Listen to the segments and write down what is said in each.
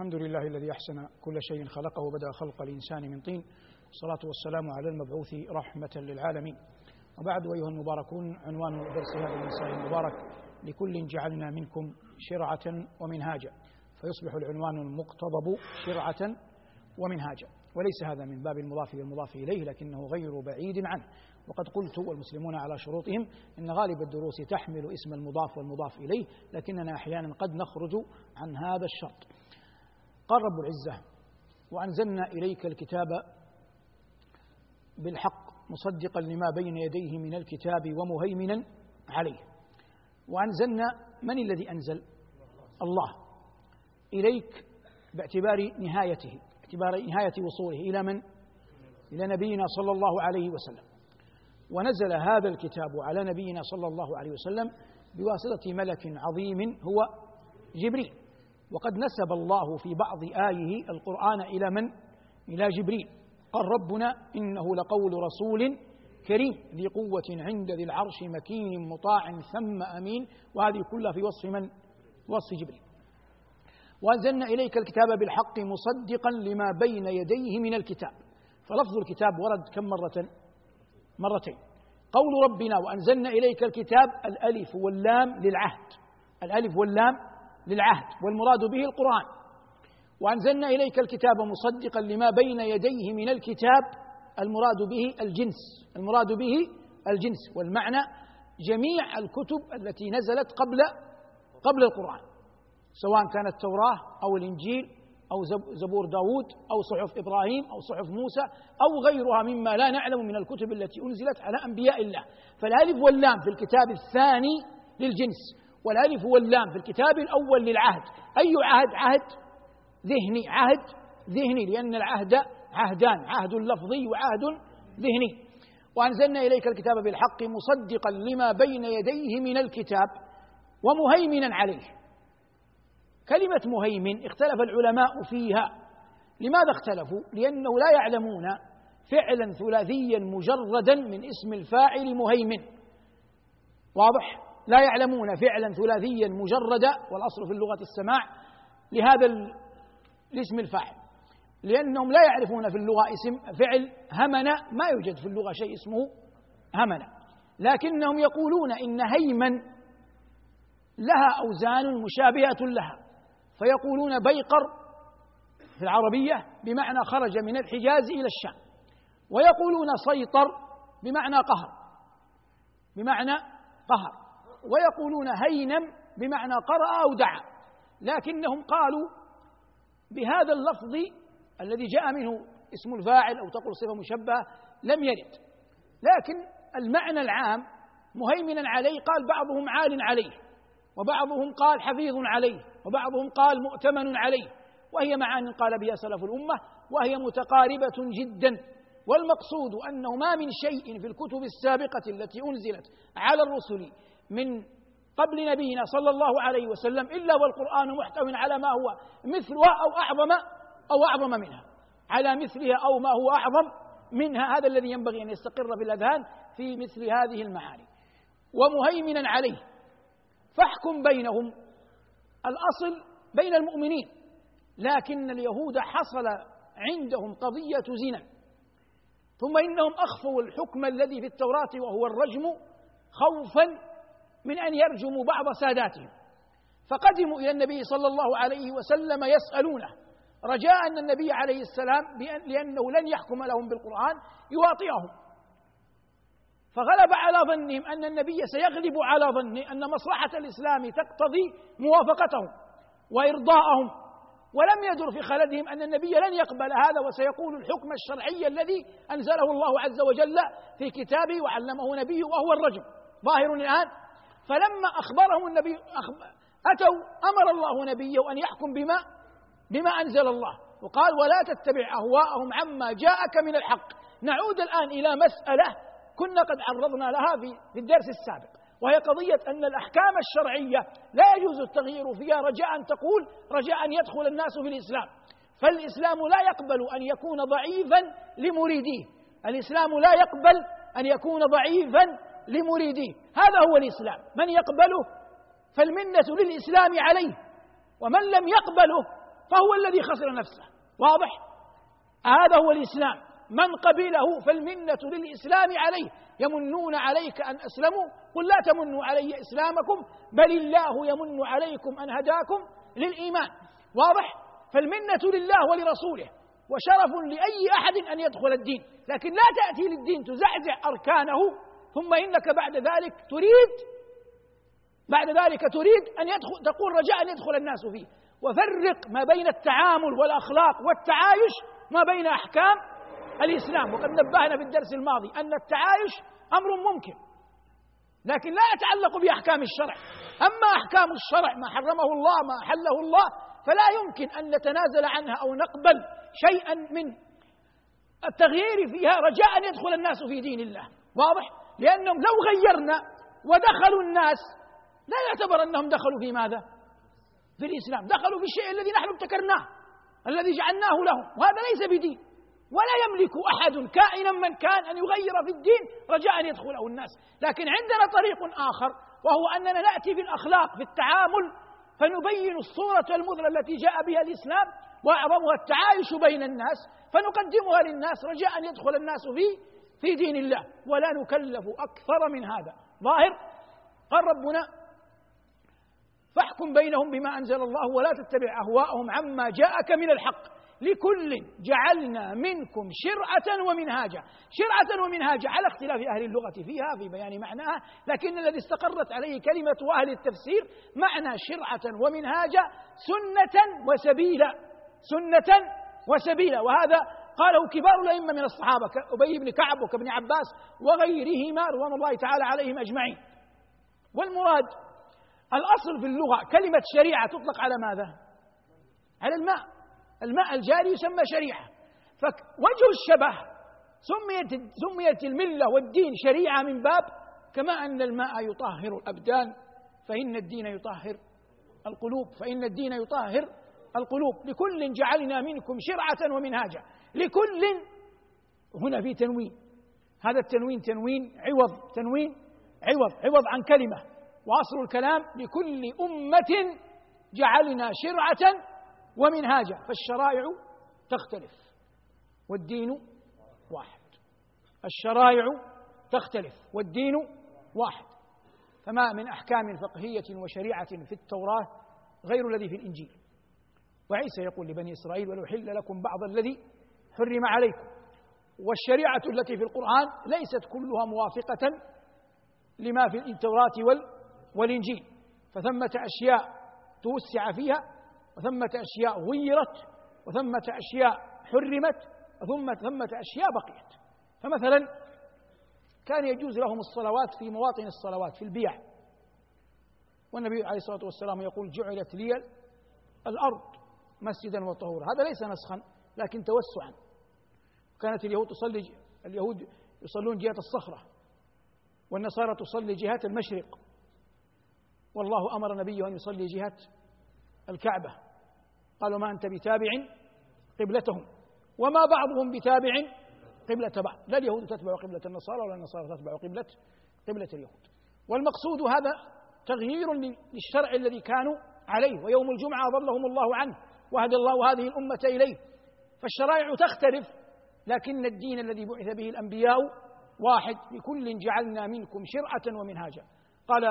الحمد لله الذي أحسن كل شيء خلقه وبدأ خلق الإنسان من طين. والصلاة والسلام على المبعوث رحمة للعالمين. وبعد أيها المباركون عنوان درس هذا المساء المبارك لكل جعلنا منكم شرعة ومنهاجا. فيصبح العنوان المقتضب شرعة ومنهاجا. وليس هذا من باب المضاف والمضاف إليه لكنه غير بعيد عنه. وقد قلت والمسلمون على شروطهم إن غالب الدروس تحمل اسم المضاف والمضاف إليه لكننا أحيانا قد نخرج عن هذا الشرط. قال رب العزة وأنزلنا إليك الكتاب بالحق مصدقا لما بين يديه من الكتاب ومهيمنا عليه. وأنزلنا من الذي أنزل؟ الله. إليك باعتبار نهايته باعتبار نهاية وصوله. إلى من؟ إلى نبينا صلى الله عليه وسلم. ونزل هذا الكتاب على نبينا صلى الله عليه وسلم بواسطة ملك عظيم هو جبريل. وقد نسب الله في بعض آية القرآن إلى من؟ إلى جبريل قال ربنا إنه لقول رسول كريم ذي قوة عند ذي العرش مكين مطاع ثم أمين وهذه كلها في وصف من؟ وصف جبريل وأنزلنا إليك الكتاب بالحق مصدقا لما بين يديه من الكتاب فلفظ الكتاب ورد كم مرة؟ مرتين قول ربنا وأنزلنا إليك الكتاب الألف واللام للعهد الألف واللام للعهد والمراد به القرآن. وأنزلنا إليك الكتاب مصدقا لما بين يديه من الكتاب المراد به الجنس المراد به الجنس. والمعنى جميع الكتب التي نزلت قبل قبل القرآن سواء كانت التوراة أو الإنجيل أو زبور داود أو صحف إبراهيم أو صحف موسى أو غيرها مما لا نعلم من الكتب التي أنزلت على أنبياء الله. فالألف واللام في الكتاب الثاني للجنس. والألف واللام في الكتاب الأول للعهد. أي عهد؟ عهد ذهني. عهد ذهني لأن العهد عهدان. عهد لفظي وعهد ذهني. وأنزلنا إليك الكتاب بالحق مصدقا لما بين يديه من الكتاب ومهيمنا عليه. كلمة مهيمن اختلف العلماء فيها. لماذا اختلفوا؟ لأنه لا يعلمون فعلا ثلاثيا مجردا من اسم الفاعل مهيمن. واضح؟ لا يعلمون فعلا ثلاثيا مجردا والأصل في اللغة السماع لهذا الاسم الفاعل. لأنهم لا يعرفون في اللغة اسم فعل همن ما يوجد في اللغة شيء اسمه همن لكنهم يقولون إن هيمن لها أوزان مشابهة لها. فيقولون بيقر في العربية بمعنى خرج من الحجاز إلى الشام. ويقولون سيطر بمعنى قهر. بمعنى قهر. ويقولون هينم بمعنى قرأ أو دعا. لكنهم قالوا بهذا اللفظ الذي جاء منه اسم الفاعل أو تقول صفة مشبهة لم يرد. لكن المعنى العام مهيمنا عليه قال بعضهم عال عليه وبعضهم قال حفيظ عليه وبعضهم قال مؤتمن عليه. وهي معان قال بها سلف الأمة وهي متقاربة جدا. والمقصود أنه ما من شيء في الكتب السابقة التي أنزلت على الرسل من قبل نبينا صلى الله عليه وسلم إلا والقرآن محتو على ما هو مثلها أو اعظم أو أعظم منها. على مثلها أو ما هو أعظم منها. هذا الذي ينبغي أن يستقر في الأذهان في مثل هذه المعاني. ومهيمنا عليه. فاحكم بينهم. الأصل بين المؤمنين. لكن اليهود حصل عندهم قضية زنا. ثم إنهم أخفوا الحكم الذي في التوراة وهو الرجم خوفا من أن يرجموا بعض ساداتهم. فقدموا إلى النبي صلى الله عليه وسلم يسألونه. رجاء أن النبي عليه السلام لأنه لن يحكم لهم بالقرآن يواطئهم. فغلب على ظنهم أن النبي سيغلب على ظنه أن مصلحة الإسلام تقتضي موافقتهم وإرضاءهم. ولم يدر في خلدهم أن النبي لن يقبل هذا وسيقول الحكم الشرعي الذي أنزله الله عز وجل في كتابه وعلمه نبيه وهو الرجم. ظاهر الآن فلما أخبرهم النبي أتوا أمر الله نبيه أن يحكم بما بما أنزل الله. وقال ولا تتبع أهواءهم عما جاءك من الحق. نعود الآن إلى مسألة كنا قد عرضنا لها في الدرس السابق. وهي قضية أن الأحكام الشرعية لا يجوز التغيير فيها رجاء أن تقول رجاء أن يدخل الناس في الإسلام. فالإسلام لا يقبل أن يكون ضعيفا لمريديه. الإسلام لا يقبل أن يكون ضعيفا لمريديه هذا هو الإسلام. من يقبله؟ فالمنة للإسلام عليه. ومن لم يقبله فهو الذي خسر نفسه. واضح؟ هذا هو الإسلام. من قبله فالمنة للإسلام عليه. يمنون عليك أن أسلموا؟ قل لا تمنوا علي إسلامكم بل الله يمن عليكم أن هداكم للإيمان. واضح؟ فالمنة لله ولرسوله. وشرف لأي أحد أن يدخل الدين. لكن لا تأتي للدين تزعزع أركانه ثم إنك بعد ذلك تريد بعد ذلك تريد أن يدخل تقول رجاء أن يدخل الناس فيه. وفرق ما بين التعامل والأخلاق والتعايش ما بين أحكام الإسلام. وقد نبهنا في الدرس الماضي أن التعايش أمر ممكن لكن لا يتعلق بأحكام الشرع. أما أحكام الشرع ما حرمه الله ما أحله الله فلا يمكن أن نتنازل عنها أو نقبل شيئا من التغيير فيها رجاء أن يدخل الناس في دين الله. واضح؟ لأنهم لو غيرنا ودخلوا الناس لا يعتبر أنهم دخلوا في ماذا؟ في الإسلام دخلوا في الشيء الذي نحن ابتكرناه الذي جعلناه لهم وهذا ليس بدين ولا يملك أحد كائنا من كان أن يغير في الدين رجاء أن يدخله الناس لكن عندنا طريق آخر وهو أننا نأتي في الأخلاق في التعامل فنبين الصورة المثلى التي جاء بها الإسلام وأعظمها التعايش بين الناس فنقدمها للناس رجاء أن يدخل الناس في في دين الله ولا نكلف أكثر من هذا. ظاهر؟ قال ربنا فاحكم بينهم بما أنزل الله ولا تتبع أهواءهم عما جاءك من الحق. لكل جعلنا منكم شرعة ومنهاجا. شرعة ومنهاجا على اختلاف أهل اللغة فيها في بيان معناها. لكن الذي استقرت عليه كلمة أهل التفسير معنى شرعة ومنهاجا سنة وسبيلا. سنة وسبيلا. وهذا قاله كبار الأئمة من الصحابة كأبي بن كعب وكابن عباس وغيرهما رضوان الله تعالى عليهم أجمعين. والمراد الأصل في اللغة كلمة شريعة تطلق على ماذا؟ على الماء. الماء الجاري يسمى شريعة. فوجه الشبه سميت سميت الملة والدين شريعة من باب كما أن الماء يطهر الأبدان فإن الدين يطهر القلوب فإن الدين يطهر القلوب. لكل جعلنا منكم شرعة ومنهاجا. لكل هنا في تنوين. هذا التنوين تنوين عوض تنوين عوض عوض عن كلمة. وأصل الكلام لكل أمة جعلنا شرعة ومنهاجا. فالشرائع تختلف والدين واحد. الشرائع تختلف والدين واحد. فما من أحكام فقهية وشريعة في التوراة غير الذي في الإنجيل. وعيسى يقول لبني إسرائيل ولو حل لكم بعض الذي حرم عليكم. والشريعة التي في القرآن ليست كلها موافقة لما في التوراة والإنجيل. فثمة أشياء توسع فيها وثمة أشياء غيرت وثمة أشياء حرمت وثم ثمة أشياء بقيت. فمثلا كان يجوز لهم الصلوات في مواطن الصلوات في البيع. والنبي عليه الصلاة والسلام يقول جعلت لي الأرض مسجدا وطهورا. هذا ليس نسخا. لكن توسعا. كانت اليهود تصلي اليهود يصلون جهة الصخرة والنصارى تصلي جهة المشرق. والله أمر نبيه أن يصلي جهة الكعبة. قالوا ما أنت بتابع قبلتهم وما بعضهم بتابع قبلة بعض. لا اليهود تتبع قبلة النصارى ولا النصارى تتبع قبلة قبلة اليهود. والمقصود هذا تغيير للشرع الذي كانوا عليه. ويوم الجمعة أضلهم الله عنه وهدى الله هذه الأمة إليه. فالشرائع تختلف لكن الدين الذي بعث به الأنبياء واحد لكل جعلنا منكم شرعة ومنهاجا. قال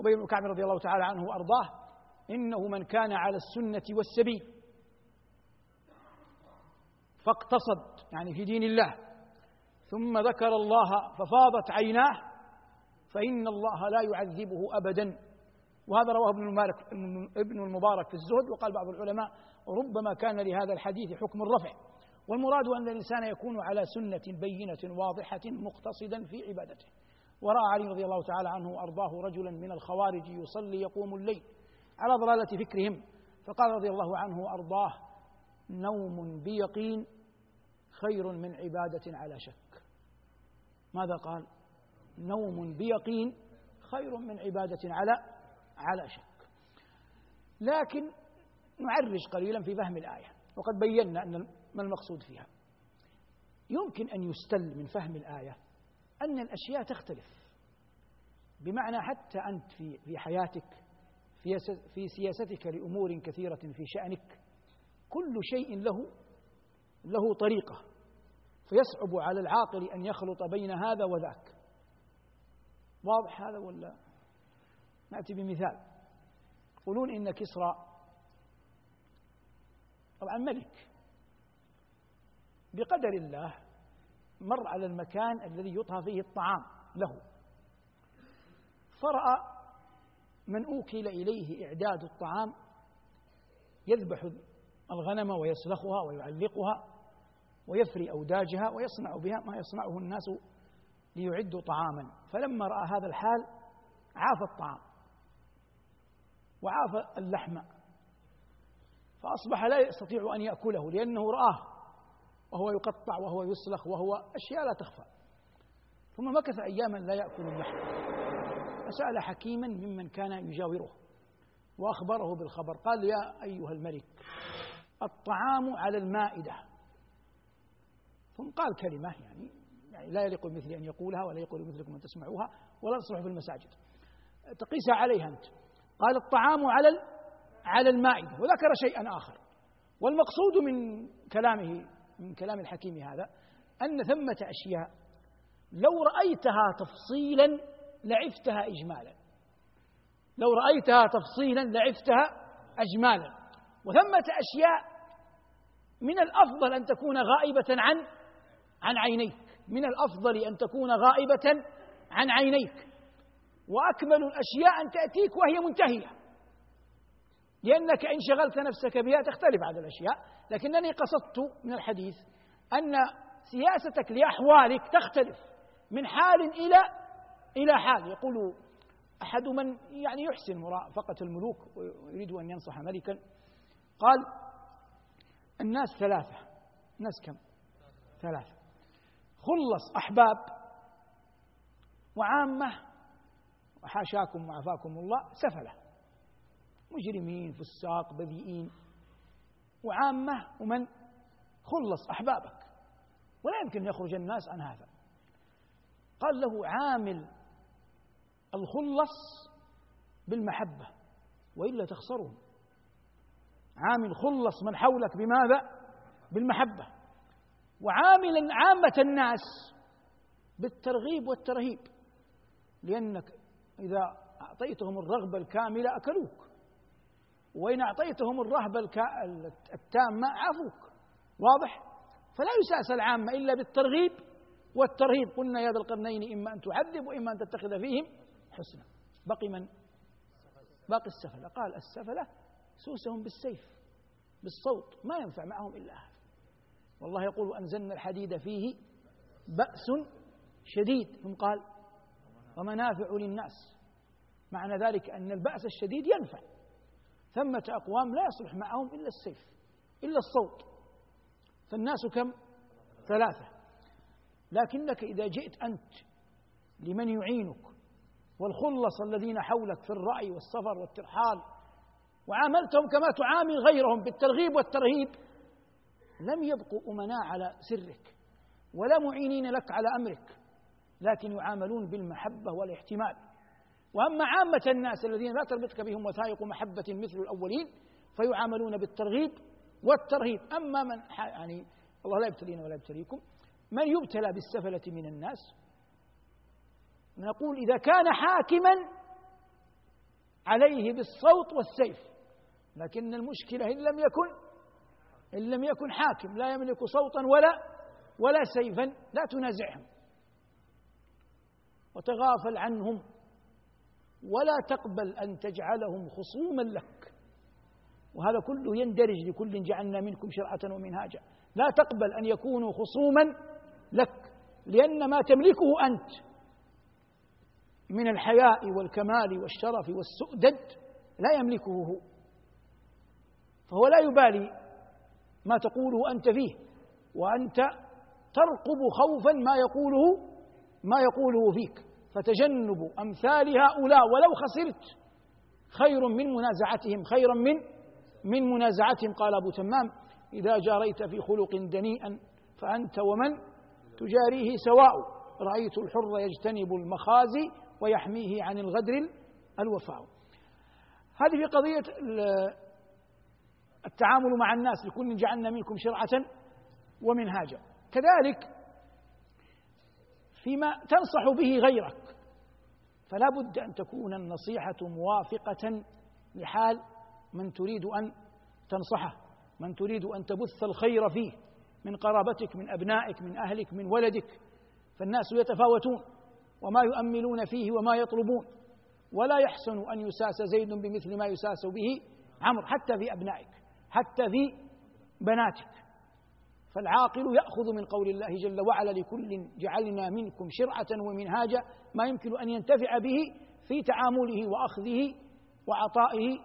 أبي بن كعب رضي الله تعالى عنه وأرضاه إنه من كان على السنة والسبيل فاقتصد يعني في دين الله ثم ذكر الله ففاضت عيناه فإن الله لا يعذبه أبدا. وهذا رواه ابن المبارك ابن المبارك في الزهد وقال بعض العلماء ربما كان لهذا الحديث حكم الرفع. والمراد أن الإنسان يكون على سنة بينة واضحة مقتصدا في عبادته. ورأى علي رضي الله تعالى عنه وأرضاه رجلا من الخوارج يصلي يقوم الليل. على ضلالة فكرهم. فقال رضي الله عنه وأرضاه نوم بيقين خير من عبادة على شك. ماذا قال؟ نوم بيقين خير من عبادة على على شك. لكن نعرج قليلا في فهم الآية. وقد بينا أن ما المقصود فيها. يمكن أن يستل من فهم الآية أن الأشياء تختلف. بمعنى حتى أنت في في حياتك في سياستك لأمور كثيرة في شأنك كل شيء له له طريقة. فيصعب على العاقل أن يخلط بين هذا وذاك. واضح هذا ولا؟ نأتي بمثال. يقولون إن كسرى طبعا ملك. بقدر الله مر على المكان الذي يطهى فيه الطعام له. فرأى من أوكل إليه إعداد الطعام يذبح الغنم ويسلخها ويعلقها ويفري أوداجها ويصنع بها ما يصنعه الناس ليعدوا طعاما. فلما رأى هذا الحال عاف الطعام وعاف اللحم فأصبح لا يستطيع أن يأكله لأنه رآه وهو يقطع وهو يسلخ وهو أشياء لا تخفى. ثم مكث أياما لا يأكل اللحم. فسأل حكيما ممن كان يجاوره وأخبره بالخبر. قال يا أيها الملك الطعام على المائدة. ثم قال كلمة يعني, يعني لا يليق بمثلي أن يقولها ولا يقول بمثلكم أن تسمعوها ولا تصلح في المساجد. تقيسها عليها أنت. قال الطعام على على المائدة وذكر شيئا آخر. والمقصود من كلامه من كلام الحكيم هذا أن ثمة أشياء لو رأيتها تفصيلا لعفتها إجمالا. لو رأيتها تفصيلا لعفتها أجمالا. وثمة أشياء من الأفضل أن تكون غائبة عن عن عينيك. من الأفضل أن تكون غائبة عن عينيك. وأكمل الأشياء أن تأتيك وهي منتهية. لأنك إن شغلت نفسك بها تختلف عن الأشياء. لكنني قصدت من الحديث أن سياستك لأحوالك تختلف من حال إلى إلى حال. يقول أحد من يعني يحسن مرافقة الملوك ويريد أن ينصح ملكا. قال الناس ثلاثة. الناس كم؟ ثلاثة. خلص أحباب وعامة. وحاشاكم وعافاكم الله. سفلة. مجرمين فساق بذيئين. وعامة ومن؟ خلص أحبابك. ولا يمكن أن يخرج الناس عن هذا. قال له عامل الخلص بالمحبة وإلا تخسرهم. عامل خلص من حولك بماذا؟ بالمحبة. وعاملا عامة الناس بالترغيب والترهيب لأنك إذا أعطيتهم الرغبة الكاملة أكلوك. وإن أعطيتهم الرهبة التامة عافوك واضح؟ فلا يساس العامة إلا بالترغيب والترهيب. قلنا يا ذا القرنين إما أن تعذب وإما أن تتخذ فيهم حسنا. بقي من؟ باقي السفلة. قال السفلة سوسهم بالسيف بالصوت. ما ينفع معهم إلا هذا والله يقول أنزلنا الحديد فيه بأس شديد. ثم قال ومنافع للناس. معنى ذلك أن البأس الشديد ينفع. ثمة أقوام لا يصلح معهم إلا السيف إلا الصوت. فالناس كم؟ ثلاثة. لكنك إذا جئت أنت لمن يعينك والخلص الذين حولك في الرأي والسفر والترحال وعاملتهم كما تعامل غيرهم بالترغيب والترهيب لم يبقوا أمناء على سرك ولا معينين لك على أمرك لكن يعاملون بالمحبة والاحتمال. وأما عامة الناس الذين لا تربطك بهم وثائق محبة مثل الأولين فيعاملون بالترغيب والترهيب. أما من يعني الله لا يبتلينا ولا يبتليكم. من يبتلى بالسفلة من الناس؟ نقول إذا كان حاكما عليه بالصوت والسيف. لكن المشكلة إن لم يكن إن لم يكن حاكم لا يملك صوتا ولا ولا سيفا لا تنازعهم. وتغافل عنهم. ولا تقبل أن تجعلهم خصوما لك. وهذا كله يندرج لكل جعلنا منكم شرعة ومنهاجا. لا تقبل أن يكونوا خصوما لك لأن ما تملكه أنت من الحياء والكمال والشرف والسؤدد لا يملكه هو. فهو لا يبالي ما تقوله أنت فيه وأنت ترقب خوفا ما يقوله ما يقوله فيك. فتجنب أمثال هؤلاء ولو خسرت. خير من منازعتهم خيرا من من منازعتهم. قال أبو تمام إذا جاريت في خلق دنيئا فأنت ومن؟ تجاريه سواء. رأيت الحر يجتنب المخازي ويحميه عن الغدر الوفاء. هذه في قضية التعامل مع الناس لكل جعلنا منكم شرعة ومنهاجا. كذلك فيما تنصح به غيرك فلا بد أن تكون النصيحة موافقة لحال من تريد أن تنصحه من تريد أن تبث الخير فيه من قرابتك من أبنائك من أهلك من ولدك. فالناس يتفاوتون وما يؤملون فيه وما يطلبون. ولا يحسن أن يساس زيد بمثل ما يساس به عمرو حتى في أبنائك حتى في بناتك. فالعاقل يأخذ من قول الله جل وعلا لكل جعلنا منكم شرعة ومنهاجا ما يمكن أن ينتفع به في تعامله وأخذه وعطائه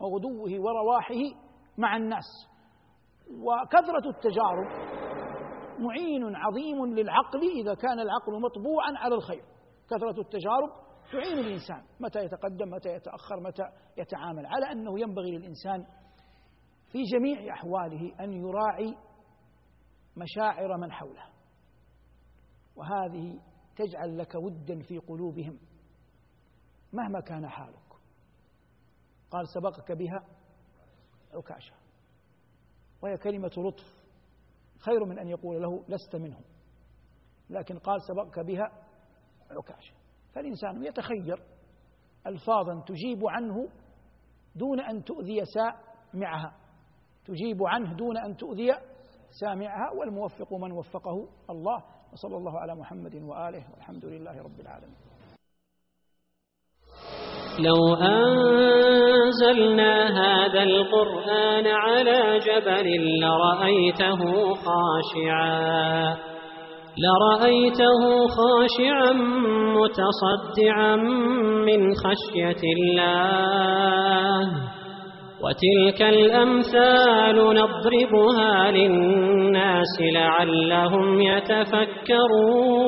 وغدوه ورواحه مع الناس. وكثرة التجارب معين عظيم للعقل إذا كان العقل مطبوعا على الخير. كثرة التجارب تعين الإنسان متى يتقدم متى يتأخر متى يتعامل على أنه ينبغي للإنسان في جميع أحواله أن يراعي مشاعر من حوله وهذه تجعل لك ودا في قلوبهم مهما كان حالك. قال سبقك بها عكاشة وهي كلمة لطف خير من أن يقول له لست منهم. لكن قال سبقك بها عكاشة فالإنسان يتخير ألفاظا تجيب عنه دون أن تؤذي سامعها تجيب عنه دون أن تؤذي سامعها والموفق من وفقه الله وصلى الله على محمد وآله والحمد لله رب العالمين. لو أنزلنا هذا القرآن على جبل لرأيته خاشعا لرأيته خاشعا متصدعا من خشية الله. وتلك الأمثال نضربها للناس لعلهم يتفكرون.